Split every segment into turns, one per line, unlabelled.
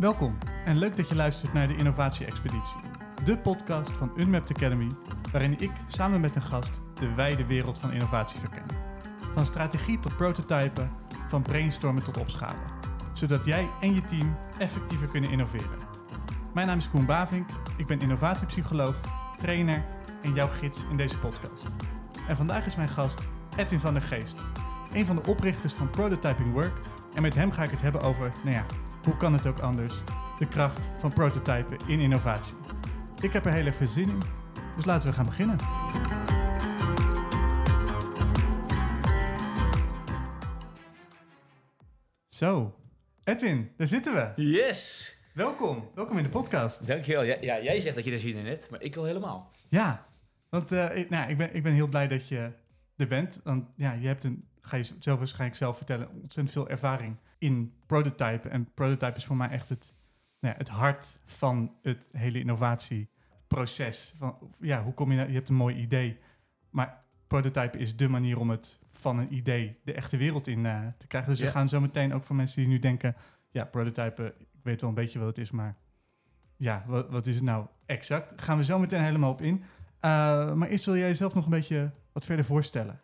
Welkom en leuk dat je luistert naar de Innovatie Expeditie, de podcast van Unmapped Academy, waarin ik samen met een gast de wijde wereld van innovatie verken. Van strategie tot prototypen, van brainstormen tot opschalen, zodat jij en je team effectiever kunnen innoveren. Mijn naam is Koen Bavink, ik ben innovatiepsycholoog, trainer en jouw gids in deze podcast. En vandaag is mijn gast Edwin van der Geest, een van de oprichters van Prototyping Work. En met hem ga ik het hebben over, nou ja, hoe kan het ook anders? De kracht van prototypen in innovatie. Ik heb er heel even zin in, dus laten we gaan beginnen. Zo, Edwin, daar zitten we.
Yes!
Welkom, welkom in de podcast.
Dankjewel. Ja, ja, jij zegt dat je er zin in hebt, maar ik wil helemaal.
Ja, want uh, ik, nou, ik, ben, ik ben heel blij dat je er bent. Want ja, je hebt een, ga je zelf waarschijnlijk zelf vertellen, ontzettend veel ervaring in prototypen. En prototype is voor mij echt het, nou ja, het hart van het hele innovatieproces. Van, ja, hoe kom je nou, je hebt een mooi idee, maar prototype is de manier om het van een idee de echte wereld in uh, te krijgen. Dus
Ja.
we gaan zo meteen ook voor mensen die nu denken, ja, prototypen, ik weet wel een beetje wat het is, maar ja, wat, wat is het nou exact? Gaan we zo meteen helemaal op in. Uh, maar eerst wil jij jezelf nog een beetje wat verder voorstellen.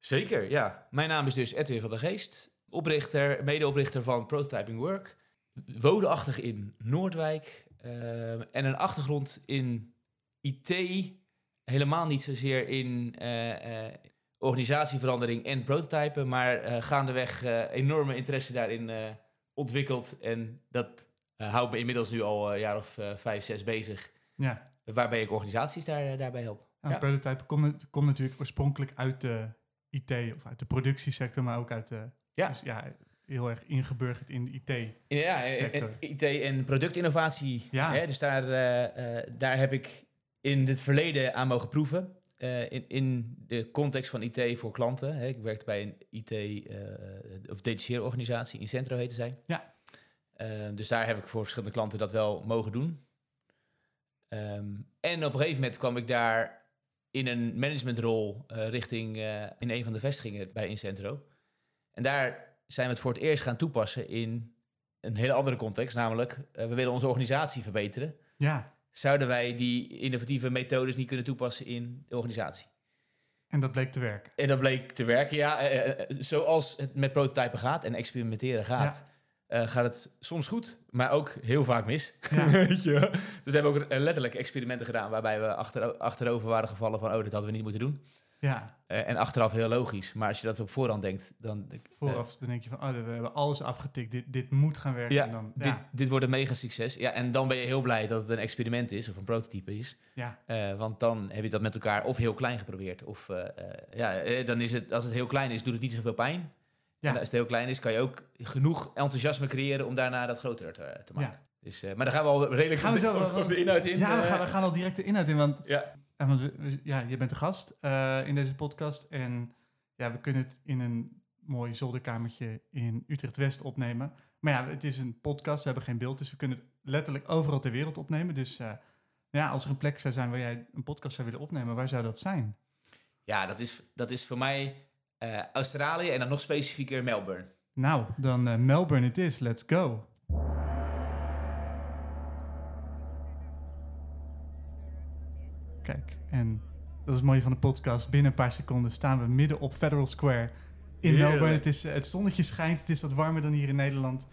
Zeker, ja. Mijn naam is dus Edwin van der Geest, oprichter, medeoprichter van Prototyping Work. Woonachtig in Noordwijk eh, en een achtergrond in IT, helemaal niet zozeer in eh, eh, organisatieverandering en prototypen, maar gaandeweg enorme interesse daarin ontwikkeld. En dat houdt me inmiddels nu al een jaar of vijf, zes bezig,
Ja,
waarbij ik organisaties daar, daarbij help.
nou,
Ja.
prototype komt, komt natuurlijk oorspronkelijk uit de IT of uit de productiesector, maar ook uit de...
Ja.
Dus ja, heel erg ingeburgerd in de IT.
Ja,
sector.
IT en productinnovatie.
Ja.
Hè, dus daar, eh, eh, daar heb ik in het verleden aan mogen proeven. Eh, in, in de context van IT voor klanten. Hè. Ik werkte bij een IT- of detacheerorganisatie, Incentro heette zij.
Ja.
Dus daar heb ik voor verschillende klanten dat wel mogen doen. Ehm, en op een gegeven moment kwam ik daar in een managementrol eh, richting eh, in een van de vestigingen bij Incentro. En daar zijn we het voor het eerst gaan toepassen in een hele andere context. Namelijk, eh, we willen onze organisatie verbeteren.
Ja,
Zouden wij die innovatieve methodes niet kunnen toepassen in de organisatie?
en dat bleek te werken.
En dat bleek te werken, ja. zoals het met prototypen gaat en experimenteren gaat, eh, gaat het soms goed, maar ook heel vaak mis.
Ja.
Weet je wel? Dus we hebben ook eh, letterlijk experimenten gedaan waarbij we achter, achterover waren gevallen van, oh, dit hadden we niet moeten doen.
Ja,
Eh, en achteraf heel logisch. Maar als je dat op voorhand denkt, dan...
vooraf dan denk je van, oh, we hebben alles afgetikt, dit, dit moet gaan werken.
Ja,
en dan,
dit,
ja,
dit wordt een mega succes. Ja, en dan ben je heel blij dat het een experiment is of een prototype is.
ja,
Eh, want dan heb je dat met elkaar of heel klein geprobeerd. Of eh, eh, ja, eh, dan is het, als het heel klein is, doet het niet zoveel pijn.
Ja.
En als het heel klein is, kan je ook genoeg enthousiasme creëren om daarna dat groter te, te maken. Dus, eh, maar dan gaan we al redelijk
Gaan we zo-
de, op de inhoud in.
ja we,
eh.
gaan, we gaan al direct de inhoud in, want
ja.
Ja, want we- ja, je bent de gast eh, in deze podcast. En ja, we kunnen het in een mooi zolderkamertje in Utrecht-West opnemen. Maar ja, het is een podcast, we hebben geen beeld. Dus we kunnen het letterlijk overal ter wereld opnemen. Dus eh, ja, als er een plek zou zijn waar jij een podcast zou willen opnemen, waar zou dat zijn?
ja, dat is, dat is voor mij eh, Australië en dan nog specifieker Melbourne.
Nou, dan eh, Melbourne het is. Let's go. Kijk, en dat is het mooie van de podcast. Binnen een paar seconden staan we midden op Federal Square in
Heerlijk.
Melbourne. Het, is, eh, het zonnetje schijnt, het is wat warmer dan hier in Nederland.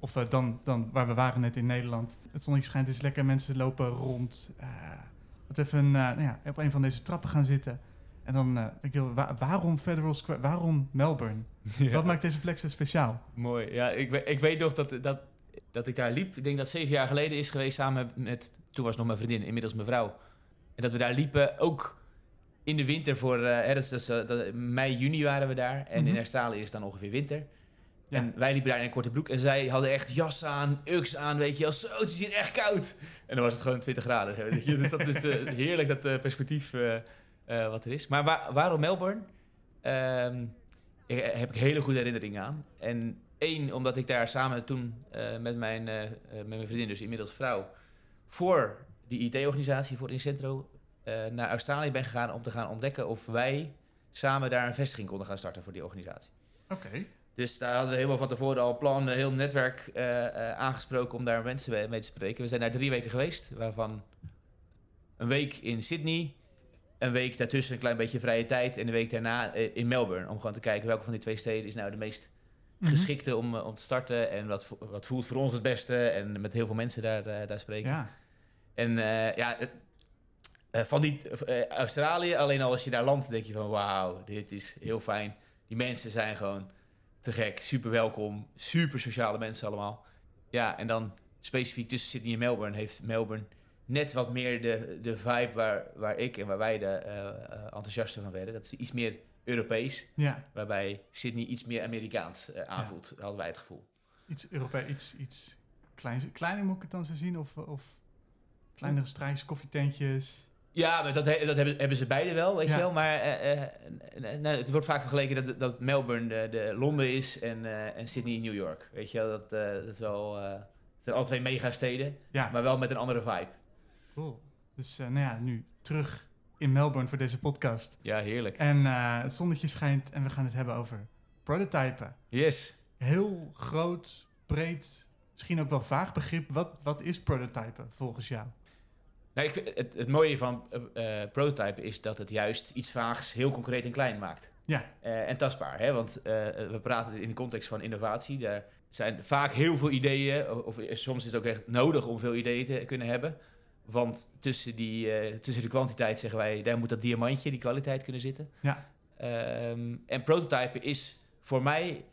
Of dan, dan waar we waren net in Nederland. Het zonnetje schijnt, het is lekker. Mensen lopen rond. eh wat even eh, nou ja, op een van deze trappen gaan zitten. En dan eh, denk je, wa- waarom Federal Square? Waarom Melbourne? Wat maakt deze plek zo speciaal?
Mooi. Ja, ik, ik weet nog dat, dat, dat ik daar liep. Ik denk dat zeven jaar geleden is geweest samen met... Toen was nog mijn vriendin, inmiddels mijn vrouw. En dat we daar liepen, ook in de winter voor... hè, dat is, dat is, eh, dat- mei, juni waren we daar. En
Mhm.
in Australië is het dan ongeveer winter.
Ja.
En wij liepen daar in een korte broek. En zij hadden echt jas aan, uks aan, weet je wel. Zo, het is hier echt koud. En dan was het gewoon 20 graden. Weet je? Dus dat is heerlijk, dat perspectief eh, wat er is. Maar waar- waarom Melbourne? Ik- heb ik hele goede herinneringen aan. En één, omdat ik daar samen toen eh, met, mijn, met mijn vriendin, dus inmiddels vrouw, voor die IT-organisatie, voor Incentro, naar Australië ben gegaan om te gaan ontdekken of wij samen daar een vestiging konden gaan starten voor die organisatie.
Oké.
Dus daar hadden we helemaal van tevoren al een plan, een heel netwerk aangesproken om daar mensen mee te spreken. We zijn daar drie weken geweest, waarvan een week in Sydney, een week daartussen een klein beetje vrije tijd en een week daarna eh, in Melbourne. Om gewoon te kijken welke van die twee steden is nou de meest
Mhm.
geschikte om, eh, om te starten en wat, wat voelt voor ons het beste en met heel veel mensen daar, eh, daar spreken.
Ja,
En ja, van die Australië, alleen al als je daar landt, denk je van wauw, dit is heel fijn. Die mensen zijn gewoon te gek, super welkom, super sociale mensen allemaal. Ja, en dan specifiek tussen Sydney en Melbourne heeft Melbourne net wat meer de, de vibe waar, waar ik en waar wij de enthousiasten van werden. Dat is iets meer Europees,
ja.
waarbij Sydney iets meer Amerikaans eh, aanvoelt, hadden wij het gevoel.
Iets Europees, iets, iets kleins. Kleiner moet ik het dan zo zien? Of, of kleinere strijks, koffietentjes?
Ja, maar dat, he- dat hebben, hebben ze beide wel, weet
Ja.
je wel. Maar nou, het wordt vaak vergeleken dat, dat Melbourne de, de Londen is en, en Sydney New York. Weet je wel, dat, dat is wel... het zijn alle twee megasteden,
Ja,
maar wel met een andere vibe.
Cool. Dus eh, nou ja, nu terug in Melbourne voor deze podcast.
Ja, heerlijk.
En eh, het zonnetje schijnt en we gaan het hebben over prototypen.
Yes.
Heel groot, breed, misschien ook wel vaag begrip. Wat, wat is prototypen volgens jou?
Nou, ik het, het mooie van eh eh, prototypen is dat het juist iets vaags heel concreet en klein maakt.
Ja.
En tastbaar, hè? want we praten in de context van innovatie. Daar zijn vaak heel veel ideeën, of, of soms is het ook echt nodig om veel ideeën te kunnen hebben. Want tussen, die, eh, tussen de kwantiteit zeggen wij, daar moet dat diamantje, die kwaliteit kunnen zitten.
Ja.
Ehm, en prototypen is voor mij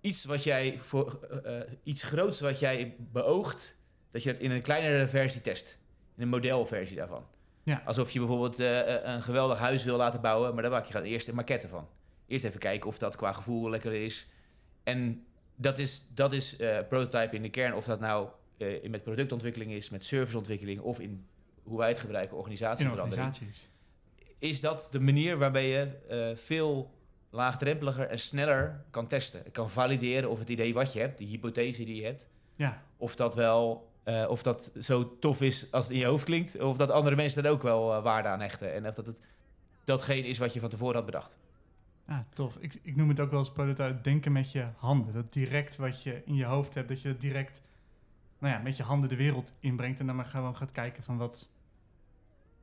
iets wat jij voor eh, eh, iets groots wat jij beoogt, dat je dat in een kleinere versie test. In een modelversie daarvan.
Ja.
Alsof je bijvoorbeeld een geweldig huis wil laten bouwen, maar daar maak je gewoon eerst een maquette van. Eerst even kijken of dat qua gevoel lekker is. En dat is, dat is prototype in de kern, of dat nou eh, met productontwikkeling is, met serviceontwikkeling of in hoe wij het gebruiken,
In
organisatieverandering
organisaties.
is dat de manier waarbij je eh, veel laagdrempeliger en sneller kan testen. Kan valideren of het idee wat je hebt, die hypothese die je hebt,
Ja,
of dat wel eh, of dat zo tof is als het in je hoofd klinkt, of dat andere mensen er ook wel waarde aan hechten en of dat het datgene is wat je van tevoren had bedacht.
ja tof. Ik, ik noem het ook wel eens prototype denken met je handen. Dat direct wat je in je hoofd hebt, dat je direct nou ja, met je handen de wereld inbrengt. En dan maar gewoon gaat kijken van wat,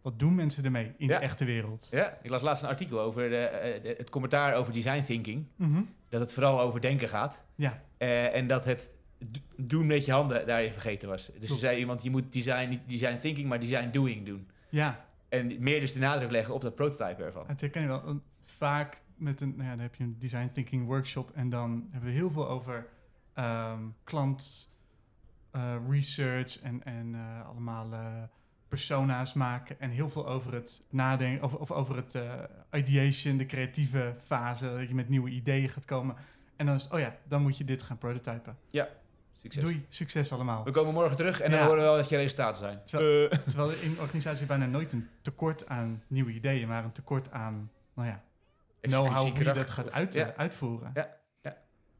wat doen mensen ermee in
Ja.
de echte wereld.
Ja, ik las laatst een artikel over de, eh, de- het commentaar over design thinking,
Mhm.
dat het vooral over denken gaat.
Ja,
Eh, en dat het do- doen met je handen daarin vergeten was. Dus er
Klopt.
zei iemand, je moet design, niet design thinking, maar design doing doen.
ja.
En meer dus de nadruk leggen op dat prototype ervan.
Het herken je wel. Vaak met een, nou ja, dan heb je een design thinking workshop en dan hebben we heel veel over ehm, klant research en, en eh, allemaal eh, persona's maken en heel veel over het nadenken of, of over het eh, ideation, de creatieve fase, dat je met nieuwe ideeën gaat komen. En dan is het, oh ja, dan moet je dit gaan prototypen.
Succes.
Doei, succes allemaal.
We komen morgen terug en dan
Ja.
horen we wel dat je resultaten zijn.
Terwijl-
Eh,
Terwijl er in organisaties bijna nooit een tekort aan nieuwe ideeën, maar een tekort aan, nou ja, know-how hoe je dat gaat uit,
Ja.
uitvoeren.
Ja,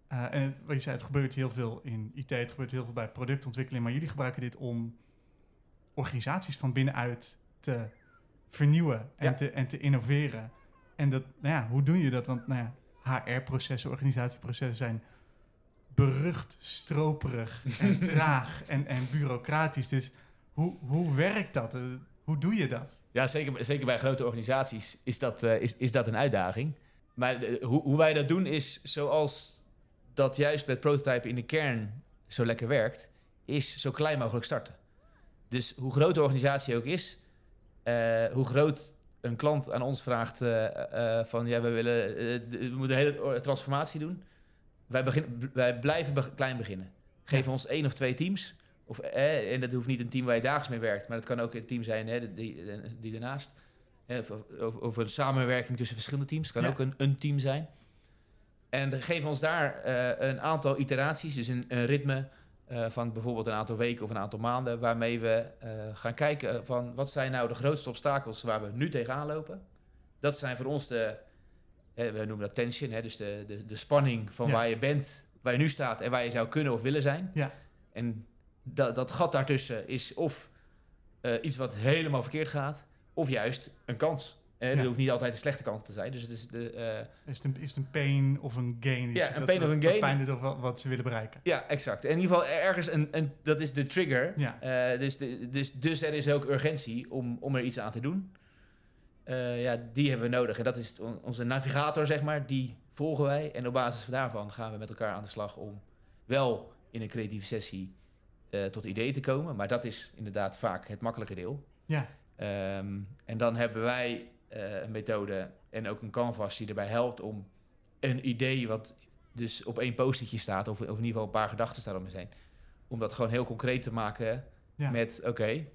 Eh, en wat je zei, het gebeurt heel veel in IT, het gebeurt heel veel bij productontwikkeling, maar jullie gebruiken dit om organisaties van binnenuit te vernieuwen en,
Ja.
te, en te innoveren. En dat, nou ja, hoe doe je dat? Want nou ja, HR-processen, organisatieprocessen zijn berucht, stroperig en traag en, en bureaucratisch. Dus hoe, hoe werkt dat? Eh, Hoe doe je dat?
Ja, zeker, zeker bij grote organisaties is dat, eh, is, is dat een uitdaging. Maar hoe, hoe wij dat doen is zoals dat juist met prototypen in de kern zo lekker werkt, is zo klein mogelijk starten. Dus hoe groot de organisatie ook is, eh, hoe groot een klant aan ons vraagt eh, eh, van ja, we willen we moeten een hele or- transformatie doen. Wij, begin, wij blijven be- klein beginnen. Geef ons één of twee teams. Of, eh, en dat hoeft niet een team waar je dagelijks mee werkt, maar dat kan ook een team zijn hè, die, die. Hè, of, of, of een samenwerking tussen verschillende teams. kan
Ja.
ook een, een team zijn. En geef ons daar eh, een aantal iteraties, dus een, een ritme eh, van bijvoorbeeld een aantal weken of een aantal maanden, waarmee we eh, gaan kijken van wat zijn nou de grootste obstakels waar we nu tegenaan lopen. Dat zijn voor ons de, we noemen dat tension, hè, dus de, de, de spanning van
Ja.
waar je bent, waar je nu staat en waar je zou kunnen of willen zijn.
Ja.
En dat, dat gat daartussen is of iets wat helemaal verkeerd gaat, of juist een kans. Eh
Ja.
Dat hoeft niet altijd de slechte kant te zijn. Dus het is de, eh,
Is het een, is het een pain of een gain? Is
Ja, een pain of een gain.
Pijn of wat, ze willen bereiken.
ja, exact. In ieder geval ergens een, een dat is de trigger.
Ja,
Eh, dus, de, dus, dus er is ook urgentie om, om er iets aan te doen. Eh, ja, die hebben we nodig. En dat is on- onze navigator, zeg maar. Die volgen wij. En op basis van daarvan gaan we met elkaar aan de slag om wel in een creatieve sessie tot ideeën te komen. Maar dat is inderdaad vaak het makkelijke deel.
ja,
Ehm, en dan hebben wij methode en ook een canvas die erbij helpt om een idee wat dus op één post-itje staat, of, of in ieder geval een paar gedachten staan om heen, om dat gewoon heel concreet te maken
ja.
met, oké,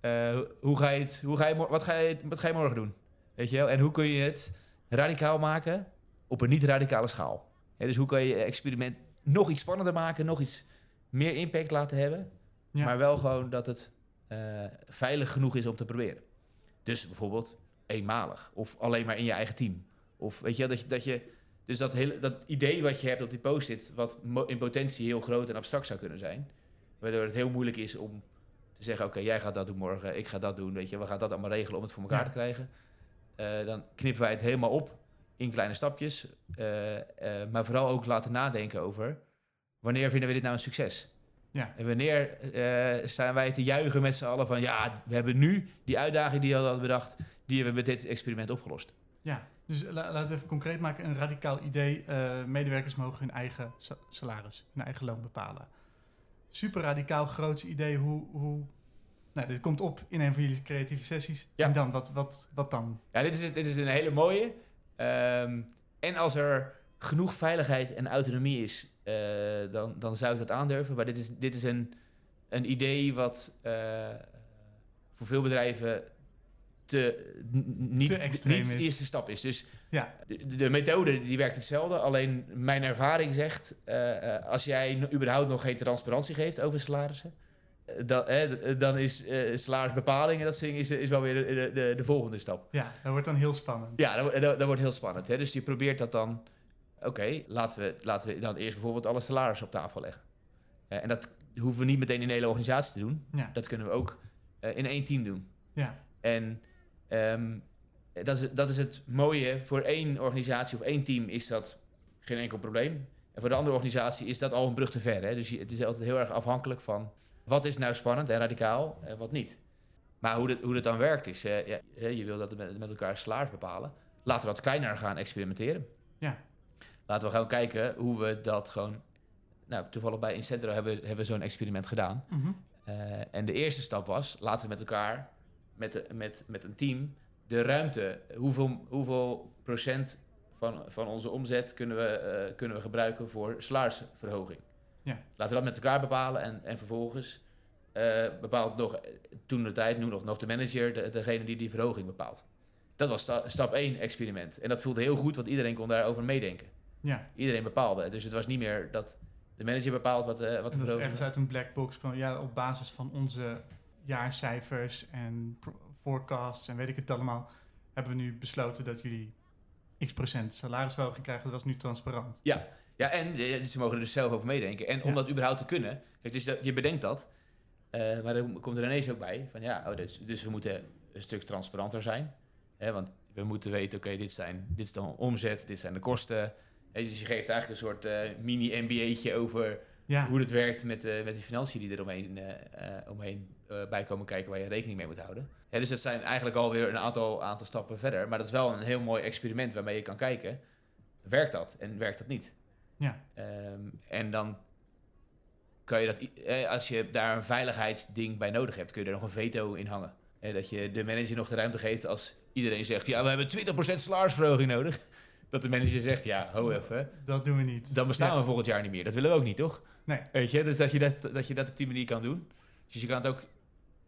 eh, hoe ga je het, hoe ga je, wat, ga je, wat ga je morgen doen? Weet je wel? En hoe kun je het radicaal maken op een niet-radicale schaal? Hè, dus hoe kan je experiment nog iets spannender maken, nog iets meer impact laten hebben,
Ja.
maar wel gewoon dat het eh, veilig genoeg is om te proberen. Dus bijvoorbeeld eenmalig of alleen maar in je eigen team. Of weet je, dat je, dat je dus dat, hele, dat idee wat je hebt op die post-it, wat in potentie heel groot en abstract zou kunnen zijn, waardoor het heel moeilijk is om te zeggen: Oké, jij gaat dat doen morgen, ik ga dat doen. Weet je, we gaan dat allemaal regelen om het voor elkaar
Ja.
te krijgen. Eh, dan knippen wij het helemaal op in kleine stapjes, eh, eh, maar vooral ook laten nadenken over wanneer vinden we dit nou een succes?
Ja.
En wanneer staan wij te juichen met z'n allen van ja, we hebben nu die uitdaging die we hadden bedacht, die hebben we met dit experiment opgelost.
Ja, dus la- laten we even concreet maken. Een radicaal idee. eh, medewerkers mogen hun eigen sa- salaris, hun eigen loon bepalen. Super radicaal, groots idee. Hoe, hoe... Nou, dit komt op in een van jullie creatieve sessies.
Ja.
En dan, wat, wat, wat dan?
Ja, dit is, dit is een hele mooie. Ehm, en als er genoeg veiligheid en autonomie is, eh, dan, dan zou ik dat aandurven. Maar dit is, dit is een, een idee wat eh, voor veel bedrijven te, niet,
Te extreem
niet de eerste stap is. Dus
Ja.
de, de methode die werkt hetzelfde. Alleen mijn ervaring zegt, eh, eh, als jij überhaupt nog geen transparantie geeft over salarissen, eh, dan, eh, dan is eh salarisbepaling en dat dingen is, is wel weer de, de, de, de volgende stap.
Ja, dat wordt dan heel spannend.
Ja, dat, dat, dat wordt heel spannend. Hè? Dus je probeert dat dan... Oké, laten, we, laten we dan eerst bijvoorbeeld alle salarissen op tafel leggen. En dat hoeven we niet meteen in de hele organisatie te doen.
Ja,
Dat kunnen we ook in één team doen.
ja,
En ehm, dat, is, dat is het mooie. Voor één organisatie of één team is dat geen enkel probleem. En voor de andere organisatie is dat al een brug te ver. Hè? Dus het is altijd heel erg afhankelijk van... wat is nou spannend en radicaal en wat niet. Maar hoe dat, hoe dat dan werkt is... eh, ja, je wil dat met, met elkaar salaris bepalen. Laten we wat kleiner gaan experimenteren.
ja,
Laten we gaan kijken hoe we dat gewoon... Nou, toevallig bij Incentro hebben, we- hebben we zo'n experiment gedaan.
Mhm.
Eh, en de eerste stap was, laten we met elkaar, met, de, met, met een team, de ruimte, hoeveel, hoeveel procent van, van onze omzet kunnen we, eh, kunnen we gebruiken voor salarisverhoging.
Ja.
Laten we dat met elkaar bepalen en, en vervolgens eh, bepaalt nog, toen de tijd, nu nog, nog de manager, de, degene die die verhoging bepaalt. Dat was sta- stap 1 experiment. En dat voelde heel goed, want iedereen kon daarover meedenken.
ja.
Iedereen bepaalde. het. Dus het was niet meer dat de manager bepaalt wat, eh, wat de
dat is ergens uit een black box. Ja, op basis van onze jaarcijfers en forecasts en weet ik het allemaal, hebben we nu besloten dat jullie x procent salarisverhoging krijgen. Dat was nu transparant.
Ja, ja en eh, ze mogen er dus zelf over meedenken. En om
Ja.
dat überhaupt te kunnen... Kijk, dus dat, je bedenkt dat. eh, maar dan komt er ineens ook bij van ja, oh, dus, dus we moeten een stuk transparanter zijn. Hè, want we moeten weten, oké, dit, zijn, dit is dan omzet, dit zijn de kosten. Hè, dus je geeft eigenlijk een soort eh, mini-MBA'tje over
Ja,
hoe het werkt met, eh, met die financiën die er omheen, omheen eh, bij komen kijken waar je rekening mee moet houden. Hè, dus dat zijn eigenlijk alweer een aantal, aantal stappen verder. Maar dat is wel een heel mooi experiment waarmee je kan kijken, werkt dat en werkt dat niet?
ja,
Ehm, en dan kan je dat, eh, als je daar een veiligheidsding bij nodig hebt, kun je er nog een veto in hangen. Eh, dat je de manager nog de ruimte geeft als iedereen zegt, ja, we hebben 20% salarisverhoging nodig. Dat de manager zegt, ja, ho even,
dat doen we niet.
dan bestaan
Ja.
we volgend jaar niet meer. Dat willen we ook niet, toch?
Nee.
Weet je, dus dat je dat, dat je dat op die manier kan doen. Dus je kan het ook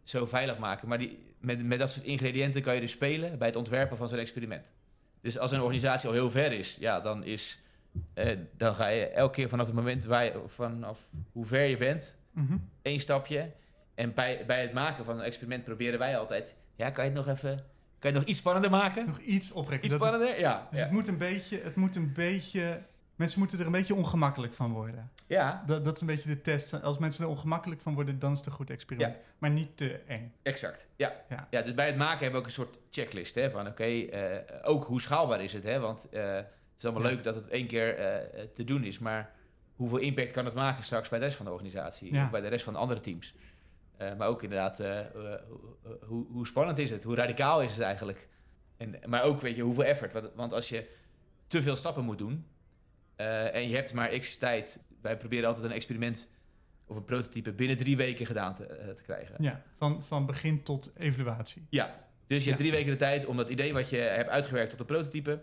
zo veilig maken. Maar die, met, met dat soort ingrediënten kan je dus spelen bij het ontwerpen van zo'n experiment. Dus als een organisatie al heel ver is, ja, dan is... eh, dan ga je elke keer vanaf het moment waar je, vanaf hoe ver je bent,
Mhm.
één stapje. En bij, bij het maken van een experiment proberen wij altijd... Ja, kan je het nog even... Kan je het nog iets spannender maken?
Nog iets oprekken.
Iets
het-
spannender? Ja.
dus
ja.
het moet een beetje, het moet een beetje Mensen moeten er een beetje ongemakkelijk van worden.
Ja,
Dat, dat is een beetje de test. Als mensen er ongemakkelijk van worden, dan is het een goed experiment. Maar niet te eng.
exact. Ja.
Ja.
Ja. dus bij het maken hebben we ook een soort checklist. Hè, van oké, eh, ook hoe schaalbaar is het? Hè? Want eh, het is allemaal
Ja.
leuk dat het één keer eh, te doen is. Maar hoeveel impact kan het maken straks bij de rest van de organisatie?
Ja.
Of bij de rest van de andere teams? Maar ook inderdaad, hoe, hoe, hoe spannend is het? Hoe radicaal is het eigenlijk? En, maar ook, weet je, hoeveel effort? Want, want als je te veel stappen moet doen eh, en je hebt maar x tijd... Wij proberen altijd een experiment of een prototype binnen drie weken gedaan te, eh, te krijgen.
Ja, van, van begin tot evaluatie.
Ja, dus je hebt drie weken de tijd om dat idee wat je hebt uitgewerkt tot een prototype...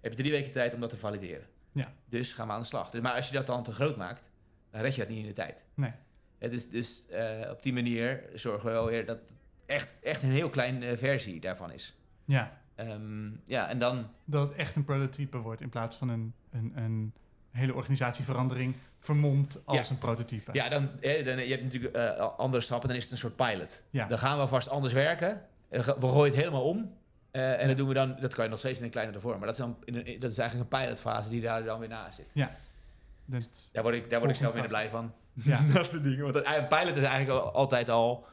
heb je drie weken de tijd om dat te valideren.
Ja.
Dus gaan we aan de slag. Dus, maar als je dat dan te groot maakt, dan red je dat niet in de tijd.
Nee.
Het is dus eh, op die manier zorgen we wel weer dat het echt, echt een heel klein versie daarvan is.
Ja,
Ehm, ja, en dan...
dat het echt een prototype wordt in plaats van een, een, een hele organisatieverandering vermomd als
Ja.
een prototype.
Ja, dan, dan, je hebt natuurlijk eh, andere stappen, dan is het een soort pilot.
Ja.
Dan gaan we vast anders werken. Eh, We gooien het helemaal om. Eh, en dat doen we dan, dat kan je nog steeds in een kleinere vorm. Maar dat is, dan in een, dat is eigenlijk een pilotfase die daar dan weer naast zit.
Dat-
Daar word ik, daar word ik zelf minder blij van.
ja.
dat soort dingen. Want een pilot is eigenlijk al- altijd al...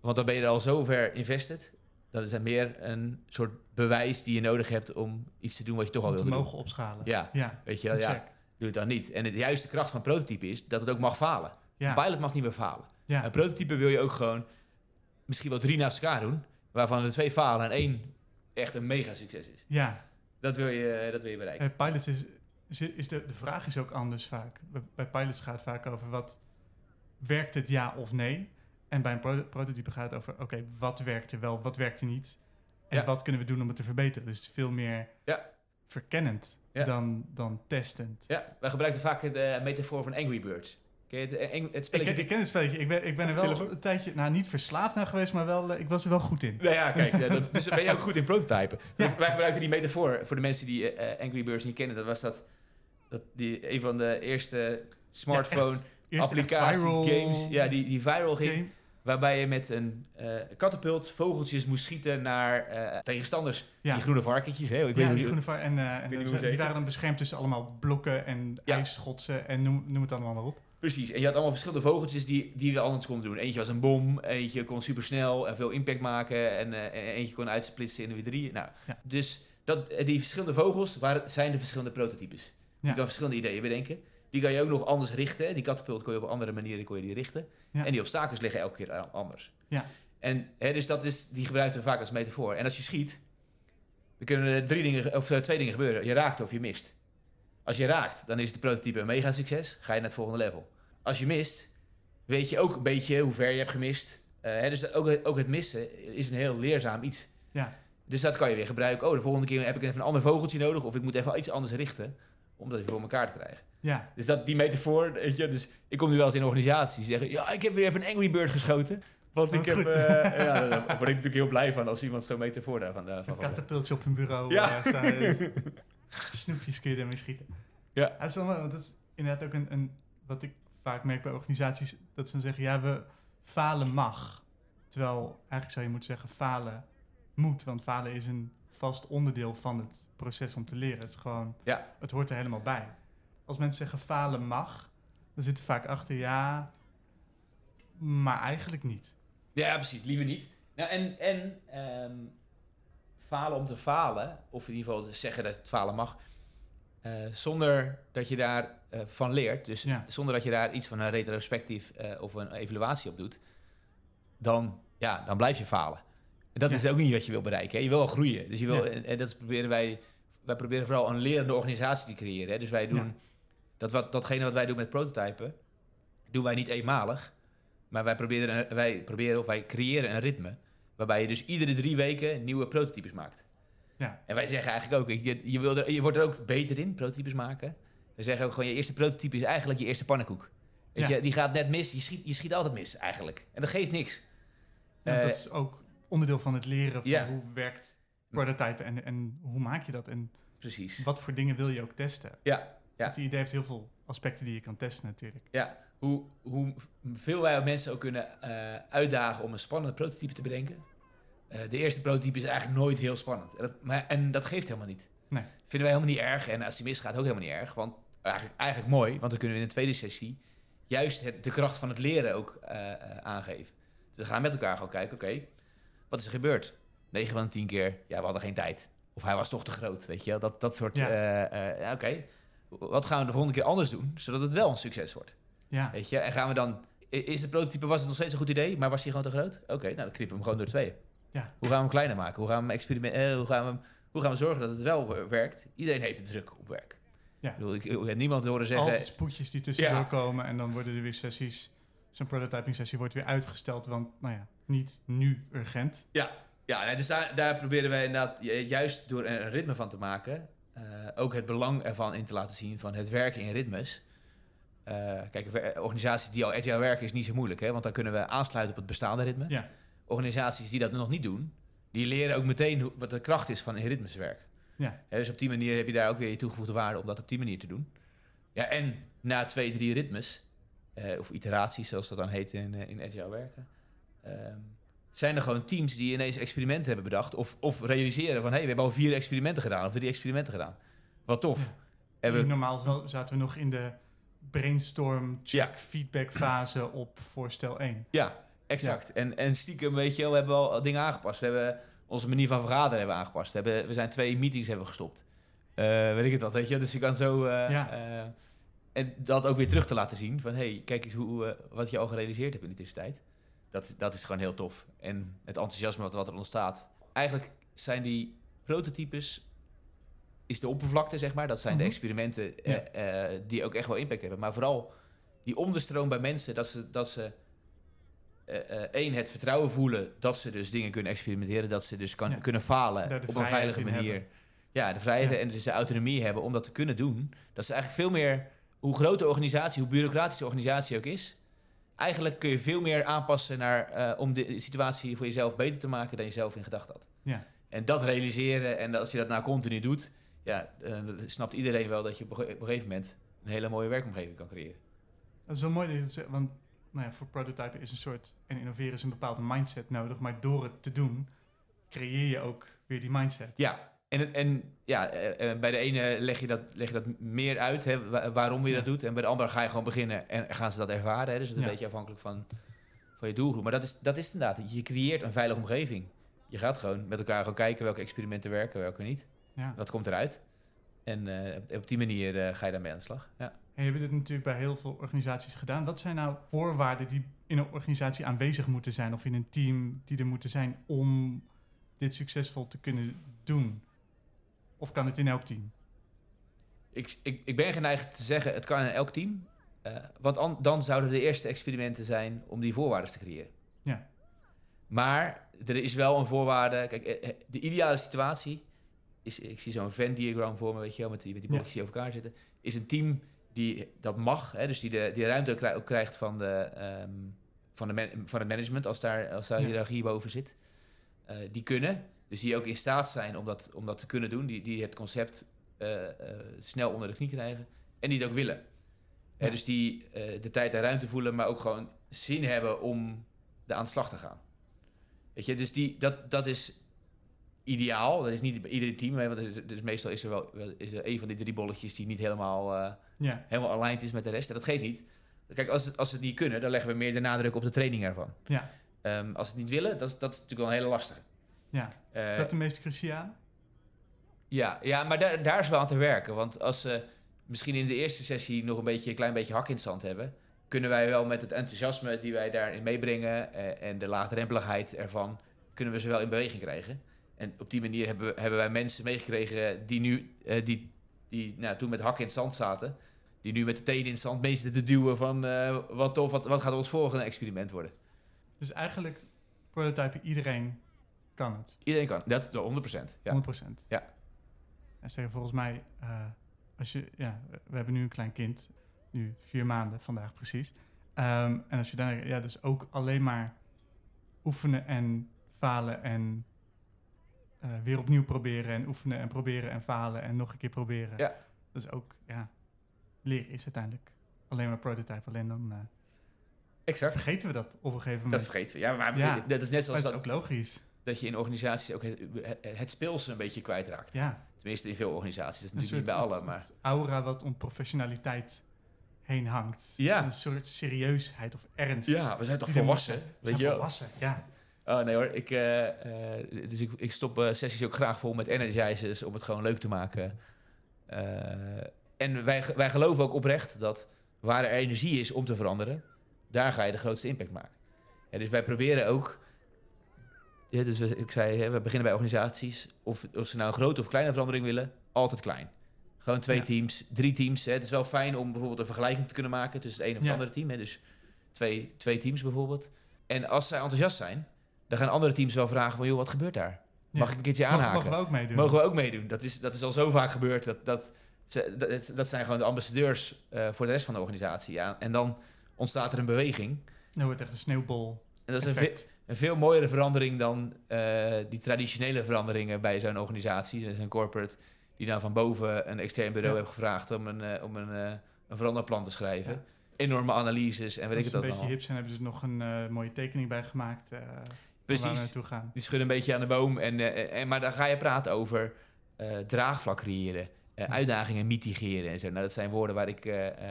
Want dan ben je er al zo ver invested. Dat is dan meer een soort bewijs die je nodig hebt om iets te doen wat je toch al
om te
wilde doen.
mogen opschalen.
Ja,
ja.
weet je wel, ja. Doe het dan niet. En de juiste kracht van prototype is dat het ook mag falen.
Ja.
Een pilot mag niet meer falen.
Ja.
Een prototype wil je ook gewoon misschien wel drie naast elkaar doen, waarvan er twee falen en één echt een mega succes is.
ja.
Dat wil je, dat wil je bereiken.
Eh, pilots is, is, is de, de vraag is ook anders vaak. Bij, bij pilots gaat het vaak over wat werkt het ja of nee. En bij een pro- prototype gaat het over oké, wat werkt er wel, wat werkt er niet. En
Ja.
wat kunnen we doen om het te verbeteren. Dus veel meer
Ja.
verkennend
Ja.
dan, dan testend.
Ja, wij gebruiken vaak de metafoor van Angry Birds. Ken het, eh, het
Ik,
spelletje?
ken- ik ken het spelletje. Ik ben, ik ben er wel
telefoon?
een tijdje, nou niet verslaafd aan geweest, maar wel, eh, ik was er wel goed in.
Nou ja, kijk, eh, dat, dus ben je ook goed in prototypen.
Ja.
Wij gebruikten die metafoor voor de mensen die eh, Angry Birds niet kennen. Dat was dat, dat die, een van de eerste smartphone
echt. Eerst
applicatie
viral
games ja, die, die viral ging.
game.
Waarbij je met een eh katapult vogeltjes moest schieten naar eh, tegenstanders.
Ja.
Die groene varkentjes. Hè? Ik weet
ja, die groene en, eh, en die waren dan beschermd tussen allemaal blokken en
Ja.
ijsschotsen en noem, noem het allemaal maar op.
Precies. En je had allemaal verschillende vogeltjes die, die we anders konden doen. Eentje was een bom, eentje kon supersnel en veel impact maken. En, en eentje kon uitsplitsen in de W3. Nou,
Ja.
Dus dat, die verschillende vogels waren, zijn de verschillende prototypes. Je kan verschillende ideeën bedenken. Die kan je ook nog anders richten. Die katapult kon je op andere manieren kon je die richten.
Ja.
En die obstakels liggen elke keer anders.
Ja.
En hè, dus dat is, die gebruiken we vaak als metafoor. En als je schiet, dan kunnen er drie dingen, of, eh, twee dingen gebeuren. Je raakt of je mist. Als je raakt, dan is de prototype een mega succes. Ga je naar het volgende level. Als je mist, weet je ook een beetje hoe ver je hebt gemist. Eh, hè, dus ook, het- ook het missen is een heel leerzaam iets.
Ja.
Dus dat kan je weer gebruiken. Oh, de volgende keer heb ik even een ander vogeltje nodig. Of ik moet even iets anders richten. Om dat voor elkaar te krijgen.
Ja,
Dus dat, die metafoor, weet je. Dus ik kom nu wel eens in organisaties die zeggen... Ja, ik heb weer even een Angry Bird geschoten. Want ik heb... eh, ja, daar word ik natuurlijk heel blij van als iemand zo'n metafoor daarvan daarvan
een
gebruikt.
katapultje op een bureau.
Ja.
Staan, dus snoepjes kun je ermee schieten.
Ja.
Het is wel, mooi, want dat is inderdaad ook een, een, wat ik vaak merk bij organisaties, dat ze dan zeggen, ja, we falen mag. Terwijl eigenlijk zou je moeten zeggen, falen moet, want falen is een vast onderdeel van het proces om te leren. Het is gewoon,
Ja.
het hoort er helemaal bij. Als mensen zeggen falen mag, dan zit er vaak achter, ja, maar eigenlijk niet.
Ja, precies. Liever niet. Nou, en en ehm, falen om te falen, of in ieder geval zeggen dat het falen mag, eh, zonder dat je daar eh, van leert, dus
Ja.
zonder dat je daar iets van een retrospectief eh, of een evaluatie op doet, dan, ja, dan blijf je falen. Dat
Ja.
is ook niet wat je wil bereiken. Hè? Je wil wel groeien. Dus je wil,
Ja.
en, en dat is proberen wij, wij proberen vooral een lerende organisatie te creëren. Hè? Dus wij doen
Ja.
dat wat, datgene wat wij doen met prototypen, doen wij niet eenmalig. Maar wij proberen, een- wij proberen of wij creëren een ritme. Waarbij je dus iedere drie weken nieuwe prototypes maakt.
Ja.
En wij zeggen eigenlijk ook, je, je, wil er, je wordt er ook beter in, prototypes maken. We zeggen ook gewoon, je eerste prototype is eigenlijk je eerste pannenkoek. Weet
Ja.
je, die gaat net mis, je schiet, je schiet altijd mis eigenlijk. En dat geeft niks.
Ja,
Eh,
dat is ook onderdeel van het leren van
ja.
hoe werkt prototypen en, en hoe maak je dat en
Precies.
wat voor dingen wil je ook testen.
Ja, ja.
Die idee heeft heel veel aspecten die je kan testen natuurlijk.
Ja, hoe, hoe veel wij mensen ook kunnen eh, uitdagen om een spannende prototype te bedenken. Eh, de eerste prototype is eigenlijk nooit heel spannend. En dat, maar, en dat geeft helemaal niet.
Nee.
Vinden wij helemaal niet erg. En als die misgaat, ook helemaal niet erg. Want eigenlijk, eigenlijk mooi, want dan kunnen we in de tweede sessie juist het, de kracht van het leren ook eh, aangeven. Dus we gaan met elkaar gewoon kijken, oké, wat is er gebeurd? 9 van de 10 keer, ja, we hadden geen tijd. Of hij was toch te groot, weet je wel? Dat, dat soort,
Ja.
eh, eh, oké. Wat gaan we de volgende keer anders doen, zodat het wel een succes wordt?
Ja,
Weet je? En gaan we dan, is het prototype, was het nog steeds een goed idee, maar was hij gewoon te groot? Oké, nou dan knippen we hem gewoon door tweeën.
Ja.
Hoe gaan we hem kleiner maken? Hoe gaan we hem experiment, eh, hoe gaan we hem hoe gaan we zorgen dat het wel wer- werkt? Iedereen heeft de druk op werk.
Ja.
Ik, bedoel, ik, ik heb niemand horen zeggen...
altijd spoedjes die tussendoor
Ja.
komen en dan worden er weer sessies. Zo'n prototyping sessie wordt weer uitgesteld, want nou ja, niet nu urgent.
Ja, nee, dus daar, daar proberen wij inderdaad ju- juist door een ritme van te maken... eh, ook het belang ervan in te laten zien van het werken in ritmes. Eh, kijk, wer- organisaties die al agile werken is niet zo moeilijk, hè, want dan kunnen we aansluiten op het bestaande ritme.
Ja.
Organisaties die dat nog niet doen, die leren ook meteen hoe, wat de kracht is van in ritmes werken.
Ja.
Dus op die manier heb je daar ook weer je toegevoegde waarde om dat op die manier te doen. Ja, en na twee, drie ritmes, eh, of iteraties zoals dat dan heet in, eh, in agile werken, ehm, zijn er gewoon teams die ineens experimenten hebben bedacht of, of realiseren van hé, hey, we hebben al vier experimenten gedaan of drie experimenten gedaan. Wat tof.
Ja. Normaal zo- zaten we nog in de brainstorm check
Ja.
feedback fase op voorstel 1.
Ja, exact. En, en stiekem, weet je wel, we hebben al dingen aangepast. We hebben onze manier van vergaderen hebben aangepast. We, hebben, we zijn twee meetings hebben gestopt. Eh, weet ik het wat, weet je. Dus je kan zo... eh, eh, en dat ook weer terug te laten zien. Van, hey, kijk eens hoe, wat je al gerealiseerd hebt in de tussentijd. Dat, dat is gewoon heel tof. En het enthousiasme wat, wat er ontstaat. Eigenlijk zijn die prototypes... Is de oppervlakte, zeg maar. Dat zijn de
Mhm.
experimenten
Ja.
eh, eh, die ook echt wel impact hebben. Maar vooral die onderstroom bij mensen... dat ze, dat ze eh, één, het vertrouwen voelen dat ze dus dingen kunnen experimenteren, dat ze dus kan,
Ja.
kunnen falen op een veilige manier.
hebben.
Ja, de vrijheid
Ja.
en dus de autonomie hebben om dat te kunnen doen. Dat ze eigenlijk veel meer, hoe groot de organisatie, hoe bureaucratisch de organisatie ook is, eigenlijk kun je veel meer aanpassen naar, eh, om de situatie voor jezelf beter te maken dan je zelf in gedachten had.
Ja.
En dat realiseren en als je dat nou continu doet, ja, dan snapt iedereen wel dat je op een ge- op een gegeven moment een hele mooie werkomgeving kan creëren.
Dat is wel mooi dat je dat zegt, want nou ja, voor prototypen is een soort, en innoveren is een bepaalde mindset nodig, maar door het te doen, creëer je ook weer die mindset.
Ja, en, en ja, eh, eh, bij de ene leg je dat, leg je dat meer uit, hè, wa- waarom je dat doet. En bij de andere ga je gewoon beginnen en gaan ze dat ervaren. Hè, dus dat is een beetje afhankelijk van, van je doelgroep. Maar dat is, dat is het inderdaad. Je creëert een veilige omgeving. Je gaat gewoon met elkaar gewoon kijken welke experimenten werken, welke niet.
Ja.
Wat komt eruit? En eh, op- die manier ga je daarmee aan de slag. Ja.
En je hebt dit natuurlijk bij heel veel organisaties gedaan. Wat zijn nou voorwaarden die in een organisatie aanwezig moeten zijn of in een team die er moeten zijn om dit succesvol te kunnen doen? Of kan het in elk team?
Ik, ik, ik ben geneigd te zeggen, het kan in elk team. Eh, want an- dan zouden de eerste experimenten zijn om die voorwaarden te creëren.
Ja.
Maar er is wel een voorwaarde. Kijk, eh, eh, de ideale situatie is, ik zie zo'n Venn-diagram voor me, weet je wel, met die, met die
Ja.
blokjes die over elkaar zitten. Is een team die dat mag, hè, dus die de die ruimte ook krij- ook krijgt van, de, ehm, van, de van het management als daar, als daar
Ja.
hiërarchie boven zit. Die kunnen, dus die ook in staat zijn om dat, om dat te kunnen doen, die, die het concept eh, eh, snel onder de knie krijgen en die het ook willen. Dus die eh, de tijd en ruimte voelen, maar ook gewoon zin hebben om er aan de slag te gaan. Weet je, dus die, dat, dat is ideaal. Dat is niet bij ieder team, want is- dus meestal is er wel, wel is er een van die drie bolletjes die niet helemaal,
Ja,
helemaal aligned is met de rest. En dat geeft niet. Kijk, als, het- als ze het niet kunnen, dan leggen we meer de nadruk op de training ervan.
ja,
Ehm, als ze het niet willen, dat is, dat is natuurlijk wel een hele lastige.
Ja.
Eh,
Is dat de meest cruciale?
Ja, ja maar daar, daar is wel aan te werken. Want als ze misschien in de eerste sessie nog een, beetje, een klein beetje hak in zand hebben, kunnen wij wel met het enthousiasme die wij daarin meebrengen eh, en de laagdrempeligheid ervan, kunnen we ze wel in beweging krijgen. En op die manier hebben, hebben wij mensen meegekregen die nu, eh, die, die nou, toen met hak in zand zaten, die nu met de tenen in zand meesten te duwen van wat tof, wat, wat gaat ons volgende experiment worden.
Dus eigenlijk prototypen, iedereen kan het.
Iedereen kan, dat 100%. Ja.
100%.
Ja.
En zeggen volgens mij, eh, als je, ja, we hebben nu een klein kind, nu vier maanden vandaag precies. Ehm, en als je dan, ja, dus ook alleen maar oefenen en falen en eh, weer opnieuw proberen en oefenen en proberen en falen en nog een keer proberen.
Ja.
Dat is ook, ja, leren is uiteindelijk alleen maar prototype. Alleen dan eh,
Exact.
vergeten we dat op een gegeven
Dat
moment.
vergeten we. Ja, maar
Ja.
dat is net zoals
dat
dat,
is ook logisch.
Dat je in organisaties ook het, het, speelse een beetje kwijtraakt.
Ja,
Tenminste, in veel organisaties. Dat is natuurlijk niet bij alle, maar...
aura wat om professionaliteit heen hangt.
Ja.
Een soort serieusheid of ernst.
Ja, we zijn toch volwassen?
zijn. We
Weet
zijn
je wel?
volwassen, ja.
Oh nee hoor, ik, eh, eh, dus ik, ik stop eh, sessies ook graag vol met energizers om het gewoon leuk te maken. En wij, wij geloven ook oprecht dat waar er energie is om te veranderen, daar ga je de grootste impact maken. Ja, dus wij proberen ook, ja, dus we- ik zei, hè, we beginnen bij organisaties, of, of ze nou een grote of kleine verandering willen, altijd klein. Gewoon twee
Ja.
teams, drie teams. Hè. Het is wel fijn om bijvoorbeeld een vergelijking te kunnen maken tussen het ene of het
Ja.
andere team. Hè. Dus twee, twee teams bijvoorbeeld. En als zij enthousiast zijn, dan gaan andere teams wel vragen van... joh, wat gebeurt daar?
Ja.
Mag ik een keertje aanhaken?
mogen we ook meedoen?
Mogen we ook meedoen? Dat is, dat is al zo vaak gebeurd. Dat, dat, dat, dat zijn gewoon de ambassadeurs eh, voor de rest van de organisatie. Ja. En dan ontstaat er een beweging.
Nou wordt echt een sneeuwbol.
En dat is
effect.
een veel mooiere verandering dan eh, die traditionele veranderingen bij zo'n organisatie. Dus een corporate die dan van boven een extern bureau
Ja.
heeft gevraagd om een, eh, om een, eh, een veranderplan te schrijven.
Ja.
Enorme analyses en weet
Als
ik
ze
het
een
ook
beetje
nog.
hip zijn, hebben ze er nog een mooie tekening bij gemaakt. van waar we
Precies.
naartoe gaan.
Die schudden een beetje aan de boom. En, en, maar dan ga je praten over draagvlak creëren,
Ja.
uitdagingen mitigeren en zo. Nou, dat zijn woorden waar ik,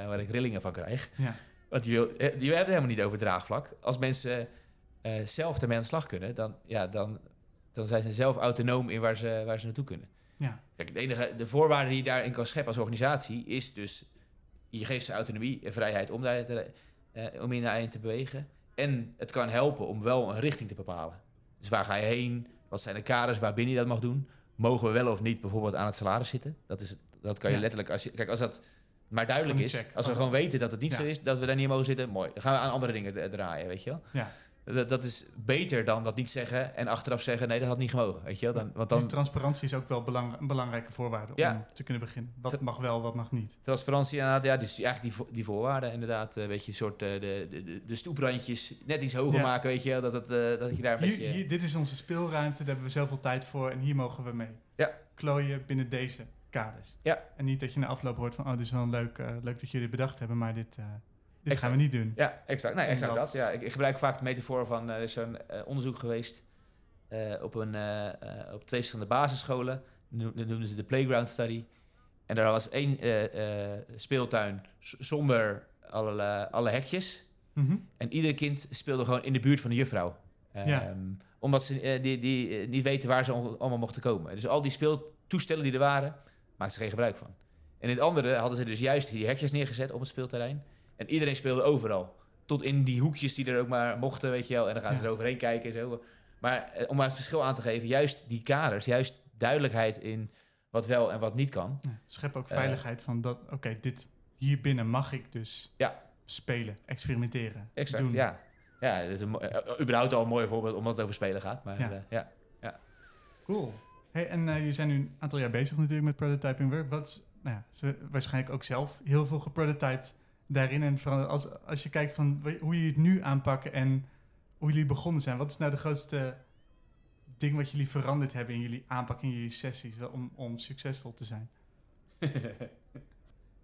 waar ik rillingen van krijg.
Ja.
Want die, wil, die hebben het helemaal niet over draagvlak. Als mensen eh, zelf ermee aan de slag kunnen, dan, ja, dan, dan zijn ze zelf autonoom in waar ze, waar ze naartoe kunnen.
Ja.
Kijk, het enige, de voorwaarde die je daarin kan scheppen als organisatie is dus... je geeft ze autonomie en vrijheid om, daar te, eh, om in daarin te bewegen. En het kan helpen om wel een richting te bepalen. Dus waar ga je heen? Wat zijn de kaders waarbinnen je dat mag doen? Mogen we wel of niet bijvoorbeeld aan het salaris zitten? Dat, is, dat kan je
Ja.
letterlijk... Als je, kijk, als dat maar duidelijk is...
check.
Als we
Oh.
gewoon weten dat het niet
Ja.
zo is... dat we daar niet mogen zitten, mooi. Dan gaan we aan andere dingen draaien, weet je wel?
Ja.
Dat, dat is beter dan dat niet zeggen en achteraf zeggen... nee, dat had niet gemogen, weet je wel? Dan, want dan,
Dus transparantie is ook wel belang, een belangrijke voorwaarde
Ja.
om te kunnen beginnen. Wat
Tra-
mag wel, wat mag niet.
Transparantie inderdaad, ja, dus eigenlijk die, die voorwaarden inderdaad, een beetje een soort eh, de, de, de, stoeprandjes net iets hoger
Ja.
maken, weet je, wel, dat, het, eh, dat je daar een
Hier,
beetje...
hier, dit is onze speelruimte, daar hebben we zoveel tijd voor en hier mogen we mee.
Ja.
Klooien binnen deze kaders.
Ja.
En niet dat je na afloop hoort van, oh, dit is wel leuk, eh, leuk dat jullie bedacht hebben, maar dit, eh, dit
Exact.
gaan we niet doen.
Ja, exact. Nee, exact dat. Ja, ik, ik gebruik vaak de metafoor van, eh, er is zo'n eh, onderzoek geweest eh, op, een, op twee verschillende basisscholen, dat noemden ze de Playground Study. En daar was één speeltuin zonder alle, alle hekjes.
Mhm.
En ieder kind speelde gewoon in de buurt van de juffrouw.
Ja.
Ehm, Omdat ze die, die, niet weten waar ze al- allemaal mochten komen. Dus al die speeltoestellen die er waren, maakten ze geen gebruik van. En in het andere hadden ze dus juist die hekjes neergezet op het speelterrein. En iedereen speelde overal. Tot in die hoekjes die er ook maar mochten, weet je wel. En dan gaan ze
Ja.
er overheen kijken en zo. Maar eh, om maar het verschil aan te geven, juist die kaders, juist duidelijkheid in wat wel en wat niet kan.
Ja, schep ook
Eh.
veiligheid van dat, oké, dit hier binnen mag ik dus
Ja.
spelen, experimenteren,
Exact,
doen.
ja. Ja, dat is een, eh, überhaupt al een mooi voorbeeld omdat het over spelen gaat. Maar
Ja.
ja, ja.
Cool. Hey, en je zijn nu een aantal jaar bezig natuurlijk met prototyping work. Wat nou ja, ze waarschijnlijk ook zelf heel veel geprototyped daarin. En vooral als, als je kijkt van hoe jullie het nu aanpakken en hoe jullie begonnen zijn. Wat is nou de grootste ding wat jullie veranderd hebben in jullie aanpak, in jullie sessies, om, om succesvol te zijn?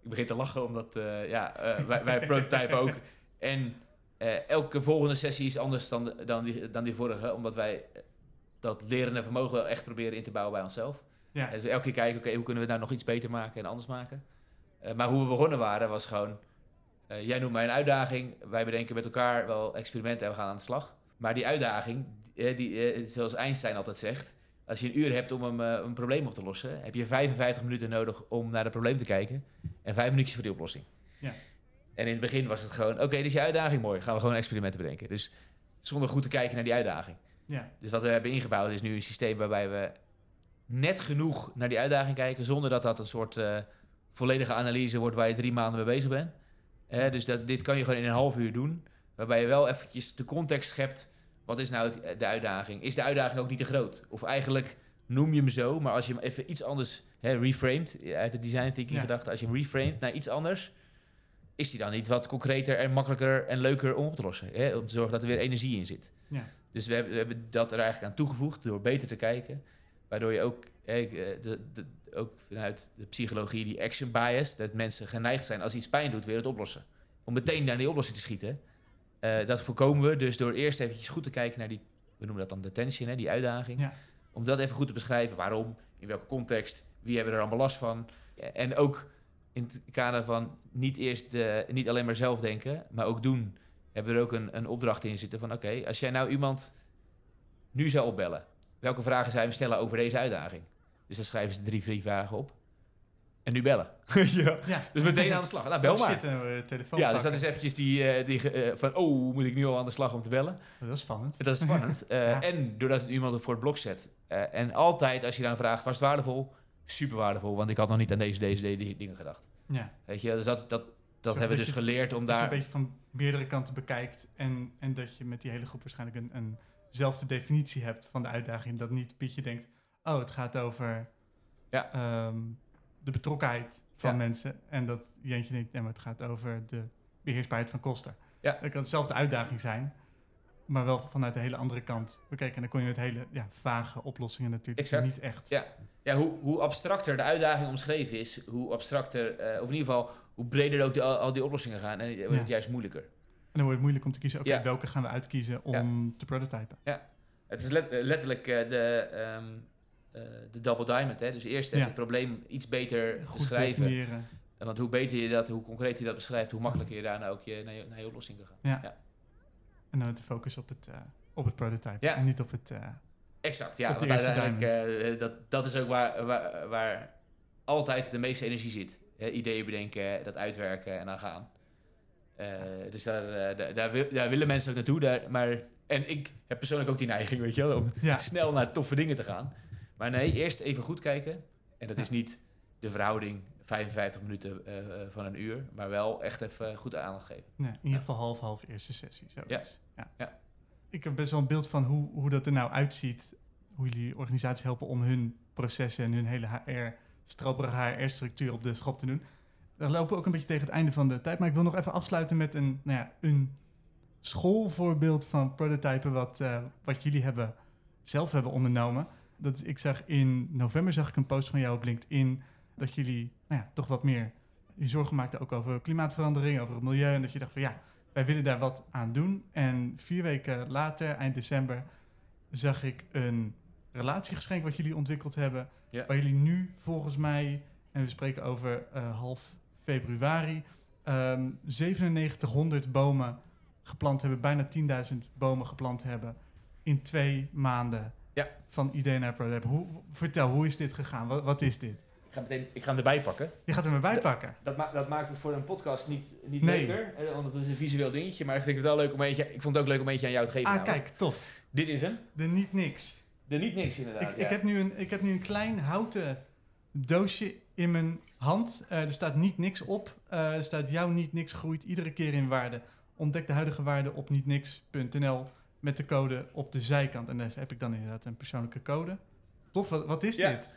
ik begin te lachen omdat eh, ja, eh, wij, wij prototypen ook. En eh, elke volgende sessie is anders dan, de- dan, die, dan die vorige. Omdat wij dat lerende vermogen wel echt proberen in te bouwen bij onszelf.
Ja,
En dus elke keer kijken, oké, hoe kunnen we nou nog iets beter maken en anders maken. Maar hoe we begonnen waren, was gewoon... eh, jij noemt mij een uitdaging. Wij bedenken met elkaar wel experimenten en we gaan aan de slag. Maar die uitdaging, die, eh, die, eh, zoals Einstein altijd zegt... Als je een uur hebt om een, een probleem op te lossen... heb je 55 minuten nodig om naar het probleem te kijken... en vijf minuutjes voor die oplossing.
Ja.
En in het begin was het gewoon... oké, dit is je uitdaging, mooi. Gaan we gewoon experimenten bedenken. Dus zonder goed te kijken naar die uitdaging.
ja,
Dus wat we hebben ingebouwd is nu een systeem waarbij we net genoeg naar die uitdaging kijken, zonder dat dat een soort volledige analyse wordt waar je drie maanden mee bezig bent. Eh, dus dat, dit kan je gewoon in een half uur doen, waarbij je wel eventjes de context schept. Wat is nou het- de uitdaging? Is de uitdaging ook niet te groot? Of eigenlijk noem je hem zo, maar als je hem even iets anders hè, reframed, eh, uit de design thinking
Ja.
gedachte, als je hem reframed naar iets anders, is die dan niet wat concreter en makkelijker en leuker om op te lossen? Hè? Om te zorgen dat er weer energie in zit.
ja,
Dus we hebben, we hebben dat er eigenlijk aan toegevoegd door beter te kijken. Waardoor je ook, eh, de, de, ook vanuit de psychologie die action bias, dat mensen geneigd zijn als iets pijn doet, weer het oplossen. Om meteen naar die oplossing te schieten. Eh, dat voorkomen we dus door eerst eventjes goed te kijken naar die we noemen dat dan de tension, hè, die uitdaging.
Ja.
Om dat even goed te beschrijven. Waarom, in welke context, wie hebben er allemaal last van. En ook in het kader van niet eerst eh, niet alleen maar zelf denken, maar ook doen. Hebben we er ook een, een opdracht in zitten van oké, als jij nou iemand nu zou opbellen, welke vragen zou je hem stellen over deze uitdaging? Dus dan schrijven ze drie, vier vragen op. En nu bellen. ja.
Ja.
Dus meteen aan de slag. Nou, bel
Oh,
maar.
Shit, en we telefoon
Ja, dus dat is eventjes die, eh, die eh, van, oh, moet ik nu al aan de slag om te bellen?
Dat is spannend.
Dat is spannend. Eh,
Ja.
En doordat het iemand voor het blok zet. Eh, en altijd, als je dan vraagt, was het waardevol? Super waardevol, want ik had nog niet aan deze, deze, deze dingen gedacht.
Ja.
Weet je, dus dat, dat, dat hebben we dus geleerd om
Dat je
daar...
een beetje van meerdere kanten bekijkt en, en dat je met die hele groep waarschijnlijk een, een zelfde definitie hebt van de uitdaging. Dat niet Pietje denkt, oh, het gaat over
Ja.
ehm, de betrokkenheid van
Ja.
mensen. En dat Jentje denkt, nee, maar het gaat over de beheersbaarheid van kosten.
Ja.
Dat kan dezelfde uitdaging zijn, maar wel vanuit de hele andere kant bekijken. En dan kon je met hele ja, vage oplossingen natuurlijk
Exact.
niet echt.
Ja. Ja, hoe, hoe abstracter de uitdaging omschreven is, hoe abstracter, eh, of in ieder geval, hoe breder ook de, al, die oplossingen gaan. En het wordt
Ja.
het juist moeilijker.
En dan wordt het moeilijk om te kiezen, oké,
Ja.
welke gaan we uitkiezen om te prototypen.
Het is let- letterlijk eh, de, ehm, eh, de double diamond. Hè? Dus eerst even
Ja.
het probleem iets beter
Goed
beschrijven.
definiëren.
Want hoe beter je dat, hoe concreter je dat beschrijft, hoe makkelijker je daarna ook je, naar, je, naar je oplossing kan gaan.
Ja.
Ja.
En dan de focus op het, eh, op het prototype.
Ja.
En niet op het... eh,
Exact, ja.
Op de
Want uiteindelijk, eh, dat, dat is ook waar, waar, waar altijd de meeste energie zit. Ideeën bedenken, dat uitwerken en dan gaan. Eh, dus daar, eh, daar, daar, wil- daar willen mensen ook naartoe. Daar, maar, en ik heb persoonlijk ook die neiging, weet je wel, om
ja,
snel naar toffe dingen te gaan. Maar nee, eerst even goed kijken. En dat
Ja.
is niet de verhouding 55 minuten eh, eh, van een uur, maar wel echt even goed aandacht geven.
nee, in ieder geval half-half eerste sessie. Zoiets. Ja.
Ja.
Ik heb best wel een beeld van hoe, hoe dat er nou uitziet. Hoe jullie organisaties helpen om hun processen en hun hele HR, stroperige HR-structuur op de schop te doen. Dan lopen we ook een beetje tegen het einde van de tijd. Maar ik wil nog even afsluiten met een, nou ja, een schoolvoorbeeld van prototypen wat, eh, wat jullie hebben, zelf hebben ondernomen. Dat ik zag in november zag ik een post van jou op LinkedIn dat jullie nou ja, toch wat meer je zorgen maakten ook over klimaatverandering, over het milieu. En dat je dacht van ja, wij willen daar wat aan doen. En vier weken later, eind december, zag ik een relatiegeschenk wat jullie ontwikkeld hebben.
Ja.
Waar jullie nu volgens mij, en we spreken over eh, half februari, ehm 9700 bomen geplant hebben, bijna 10.000 bomen geplant hebben in twee maanden
Ja.
van idee naar product. Hoe, vertel, hoe is dit gegaan? Wat, wat is dit?
Ik ga, meteen, ik ga hem erbij pakken.
Je gaat hem erbij pakken.
Dat, ma- dat maakt het voor een podcast niet, niet
Nee.
leuker, want het is een visueel dingetje. Maar ik vind het wel leuk om eentje, ik vond het ook leuk om eentje aan jou te geven.
Ah,
namelijk.
kijk, tof.
Dit is hem.
De niet niks.
De niet niks inderdaad.
Ik,
ja.
ik, heb nu een, ik heb nu een klein houten doosje in mijn hand. Eh, er staat niet niks op. Eh, er staat jouw niet niks groeit iedere keer in waarde. Ontdek de huidige waarde op nietniks.nl met de code op de zijkant. En daar heb ik dan inderdaad een persoonlijke code. Tof, wat, wat is
Ja.
dit?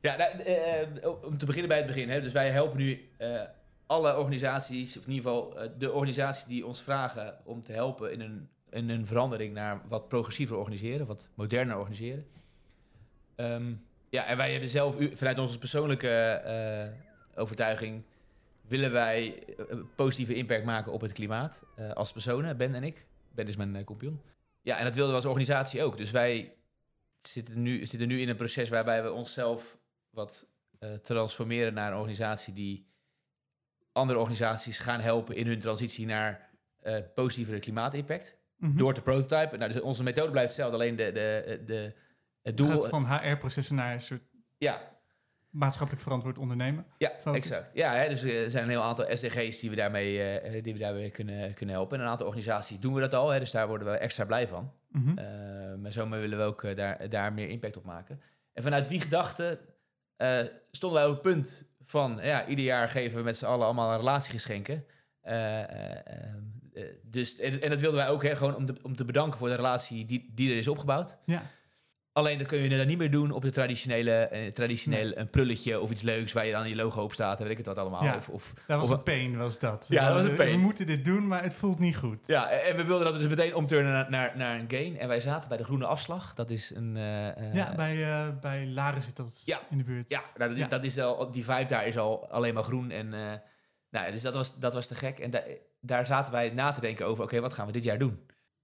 Ja, nou, eh, eh, om te beginnen bij het begin. Hè. Dus wij helpen nu eh, alle organisaties, of in ieder geval de organisaties die ons vragen om te helpen in een, in een verandering naar wat progressiever organiseren, wat moderner organiseren. Ehm, ja, en wij hebben zelf, vanuit onze persoonlijke overtuiging, willen wij eh, positieve impact maken op het klimaat als personen, Ben en ik. Ben is mijn uh, compagnon. Ja, en dat wilden we als organisatie ook. Dus wij zitten nu, zitten nu in een proces waarbij we onszelf wat eh, transformeren naar een organisatie die andere organisaties gaan helpen in hun transitie naar eh positievere klimaatimpact.
Mhm.
Door te prototypen. Nou, dus onze methode blijft hetzelfde, alleen de, de, de, het
Het
doel...
gaat van HR-processen naar een soort
ja,
maatschappelijk verantwoord ondernemen.
ja
Focus.
exact. Ja, hè, dus er zijn een heel aantal SDG's die we daarmee, eh, die we daarmee kunnen, kunnen helpen. En een aantal organisaties doen we dat al, hè, dus daar worden we extra blij van.
Mhm.
Eh, maar zomaar willen we ook eh, daar, daar meer impact op maken. En vanuit die gedachte eh, stonden wij op het punt van... Ja, ieder jaar geven we met z'n allen allemaal een relatiegeschenken. Eh, eh, eh, dus, en, en dat wilden wij ook, hè, gewoon om, te- om te bedanken voor de relatie die, die er is opgebouwd.
ja.
Alleen dat kun je dan niet meer doen op de traditionele, eh, traditionele een prulletje of iets leuks waar je dan je logo op staat en weet ik het wat allemaal.
Ja.
Of, of,
Dat was
of-
een pain, was dat.
Ja, dat was een
We-
pain.
We moeten dit doen, maar het voelt niet goed.
Ja, en we wilden dat dus meteen omturnen naar, naar, naar een gain. En wij zaten bij de Groene Afslag. Dat is een... eh, eh,
Ja, bij, eh bij Laren zit dat
Ja.
in de buurt.
Ja, nou, dat,
Ja.
dat is al, die vibe daar is al alleen maar groen. En, nou, dus dat was, dat was te gek. En daar daar zaten wij na te denken over, oké, wat gaan we dit jaar doen?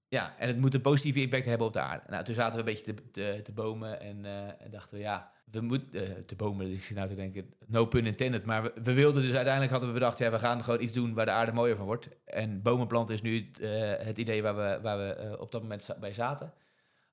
Ja, en het moet een positieve impact hebben op de aarde. Nou, toen zaten we een beetje te, te, te bomen en, eh, en dachten we, ja, we moeten uh, te bomen. Ik zit nou te denken, no pun intended. Maar we, we, wilden dus uiteindelijk hadden we bedacht, ja, we gaan gewoon iets doen waar de aarde mooier van wordt. En bomen planten is nu uh, het idee waar we, waar we op dat moment bij zaten.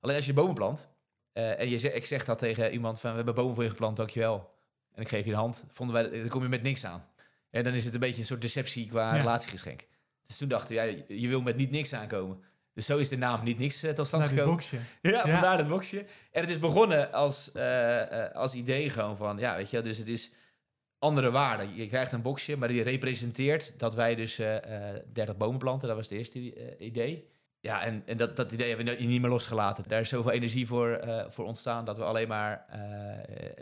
Alleen als je bomen plant en je, ik zeg dat tegen iemand van, we hebben bomen voor je geplant, dankjewel. En ik geef je de hand, vonden wij, dan kom je met niks aan. En dan is het een beetje een soort deceptie qua ja. relatiegeschenk. Dus toen dachten we, ja, je wil met niet niks aankomen. Dus zo is de naam niet niks uh, tot stand gekomen.
boxje.
Ja, ja, vandaar het boxje. En het is begonnen als, uh, uh, als idee gewoon van, ja, weet je, dus het is andere waarden. Je krijgt een boxje, maar die representeert dat wij dus 30 bomen planten. Dat was het eerste idee. Ja, en, en dat, dat idee hebben we niet meer losgelaten. Daar is zoveel energie voor, voor ontstaan dat we alleen maar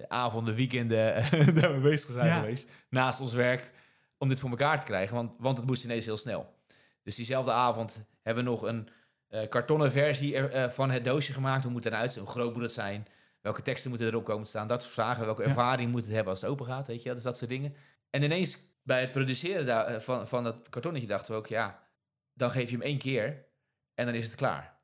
avonden, weekenden daarmee bezig zijn ja. geweest. Naast ons werk, om dit voor elkaar te krijgen. Want, want het moest ineens heel snel. Dus diezelfde avond hebben we nog een kartonnen versie er, uh, van het doosje gemaakt. Hoe moet het eruit zien? Hoe groot moet het zijn? Welke teksten moeten erop komen te staan? Dat soort vragen. Welke ervaring moet het hebben als het open gaat? Weet je, dus dat soort dingen. En ineens bij het produceren daar, uh, van, van dat kartonnetje dachten we ook, ja, dan geef je hem één keer en dan is het klaar.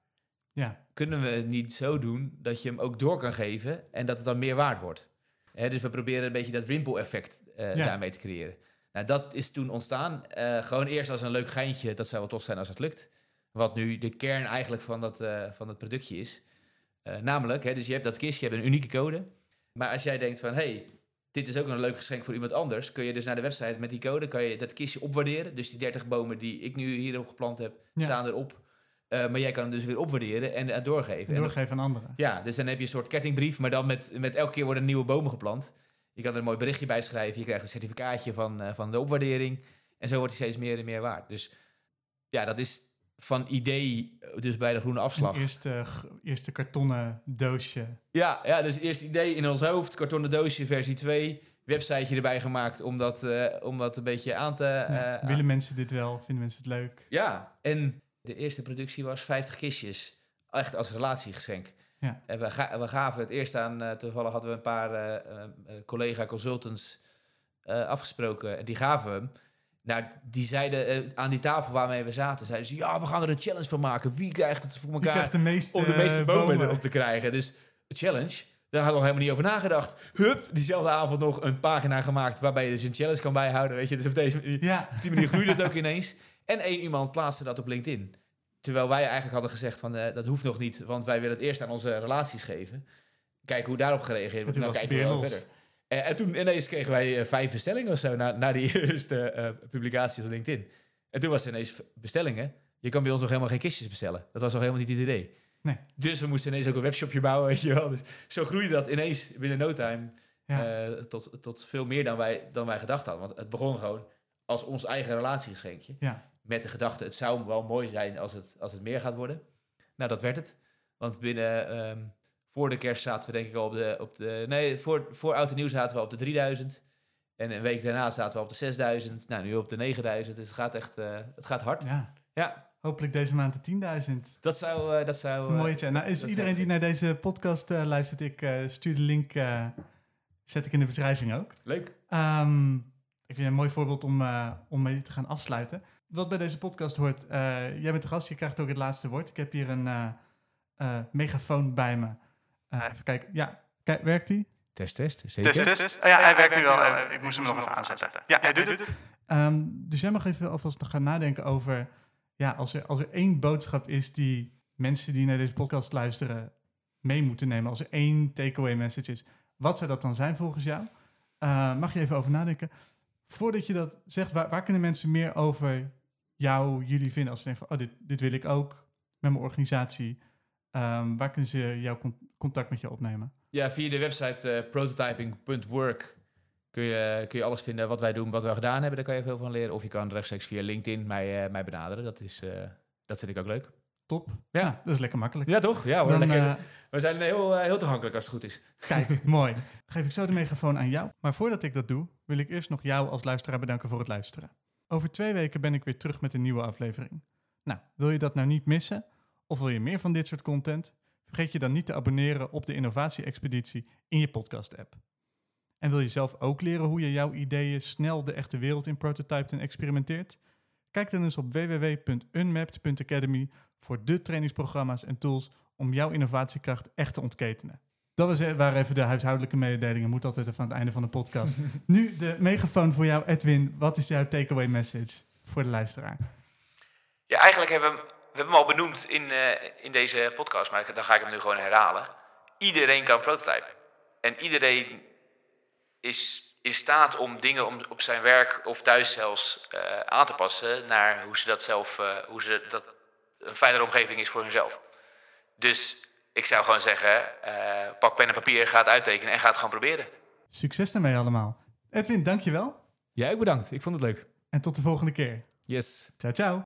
Ja.
Kunnen we het niet zo doen dat je hem ook door kan geven en dat het dan meer waard wordt? Dus we proberen een beetje dat rimpel-effect ja. daarmee te creëren. Nou, dat is toen ontstaan. gewoon eerst als een leuk geintje. Dat zou wel tof zijn als het lukt. Wat nu de kern eigenlijk van dat, uh, van dat productje is. Uh, namelijk, hè, dus je hebt dat kistje, je hebt een unieke code. Maar als jij denkt van, hey, dit is ook een leuk geschenk voor iemand anders, kun je dus naar de website met die code, kan je dat kistje opwaarderen. Dus die 30 bomen die ik nu hierop geplant heb, ja. staan erop. Uh, maar jij kan hem dus weer opwaarderen en uh, doorgeven.
En doorgeven aan anderen.
Ja, dus dan heb je een soort kettingbrief, maar dan met, met elke keer worden nieuwe bomen geplant. Je kan er een mooi berichtje bij schrijven. Je krijgt een certificaatje van, uh, van de opwaardering. En zo wordt hij steeds meer en meer waard. Dus ja, dat is van idee, dus bij de groene afslag.
Een eerste, eerste kartonnen doosje.
Ja, ja, dus eerst idee in ons hoofd, kartonnen doosje versie 2. Websiteje erbij gemaakt om dat, uh, om dat een beetje aan te... Uh,
ja, willen mensen dit wel? Vinden mensen het leuk?
Ja, en de eerste productie was 50 kistjes. Echt als relatiegeschenk.
Ja.
En we, ga, we gaven het eerst aan, uh, toevallig hadden we een paar collega-consultants afgesproken. En die gaven hem. Nou, die zeiden uh, aan die tafel waarmee we zaten, zeiden ze, ja, we gaan er een challenge van maken. Wie krijgt het voor elkaar
de meeste,
om de meeste bomen,
bomen
erop te krijgen? Dus challenge, daar hadden we nog helemaal niet over nagedacht. Hup, diezelfde avond nog een pagina gemaakt waarbij je dus een challenge kan bijhouden. Weet je, dus op, deze,
ja.
op die manier groeide het ook ineens. En één iemand plaatste dat op LinkedIn. Terwijl wij eigenlijk hadden gezegd van, uh, dat hoeft nog niet, want wij willen het eerst aan onze relaties geven. Kijken hoe daarop gereageerd wordt. Nou, kijken we wel verder. Uh, en toen ineens kregen wij uh, vijf bestellingen of zo na, na die eerste uh, publicatie op LinkedIn. En toen was er ineens bestellingen. Je kan bij ons nog helemaal geen kistjes bestellen. Dat was nog helemaal niet het idee.
Nee.
Dus we moesten ineens ook een webshopje bouwen, weet je wel. Dus zo groeide dat ineens binnen no time
ja.
tot, tot veel meer dan wij, dan wij gedacht hadden. Want het begon gewoon als ons eigen relatiegeschenkje.
Ja.
Met de gedachte, het zou wel mooi zijn als het, als het meer gaat worden. Nou, dat werd het. Want binnen... Um, voor de kerst zaten we denk ik al op de... Op de nee, voor, voor Oud en Nieuw zaten we op de 3000. En een week daarna zaten we op de 6000. Nou, nu op de 9000. Dus het gaat echt uh, het gaat hard.
Ja.
ja.
Hopelijk deze maand de 10.000.
Dat zou... Uh, dat zou
dat is een mooie uh, Nou, is iedereen die naar deze podcast uh, luistert, ik stuur de link, zet ik in de beschrijving ook.
Leuk.
Um, ik vind een mooi voorbeeld om, om mee te gaan afsluiten. Wat bij deze podcast hoort, jij bent de gast, je krijgt ook het laatste woord. Ik heb hier een megafoon bij me. Uh, even kijken. Ja, kijk, werkt hij?
Test, test. Zeker?
Test, test. Oh, ja, hij werkt nu wel. Ik moest hem nog even aanzetten. Ja, hij doet het. Um, dus jij mag even alvast gaan nadenken over... Ja, als er, als er één boodschap is die mensen die naar deze podcast luisteren mee moeten nemen. Als er één takeaway message is. Wat zou dat dan zijn volgens jou? Uh, mag je even over nadenken. Voordat je dat zegt, waar, waar kunnen mensen meer over jou, jullie vinden? Als ze denken van, oh, dit, dit wil ik ook met mijn organisatie... Um, waar kunnen ze jouw contact met je opnemen?
Ja, via de website uh, prototyping.work kun je, kun je alles vinden wat wij doen, wat we gedaan hebben. Daar kan je veel van leren. Of je kan rechtstreeks via LinkedIn mij, uh, mij benaderen. Dat, is, uh, dat vind ik ook leuk.
Top. Ja. Nou, dat is lekker makkelijk.
Ja, toch? Ja, hoor, Dan, lekker, we zijn heel, heel toegankelijk als het goed is.
Kijk, mooi. Geef ik zo de megafoon aan jou. Maar voordat ik dat doe, wil ik eerst nog jou als luisteraar bedanken voor het luisteren. Over twee weken ben ik weer terug met een nieuwe aflevering. Nou, wil je dat nou niet missen? Of wil je meer van dit soort content? Vergeet je dan niet te abonneren op de Innovatie Expeditie in je podcast-app. En wil je zelf ook leren hoe je jouw ideeën snel de echte wereld in prototypt en experimenteert? Kijk dan eens op www.unmapped.academy voor de trainingsprogramma's en tools om jouw innovatiekracht echt te ontketenen. Dat was, eh, waren even de huishoudelijke mededelingen. Moet altijd even aan het einde van de podcast. nu de megafoon voor jou, Edwin. Wat is jouw takeaway message voor de luisteraar?
Ja, eigenlijk hebben we we hebben hem al benoemd in, eh, in deze podcast, maar dan ga ik hem nu gewoon herhalen. Iedereen kan prototypen. En iedereen is in staat om dingen om, op zijn werk of thuis zelfs eh, aan te passen naar hoe ze dat zelf, eh, hoe ze dat een fijnere omgeving is voor hunzelf. Dus ik zou gewoon zeggen, eh, pak pen en papier, ga het uittekenen en ga het gewoon proberen.
Succes daarmee allemaal. Edwin, dankjewel.
Jij ook bedankt. Ik vond het leuk.
En tot de volgende keer.
Yes.
Ciao, ciao.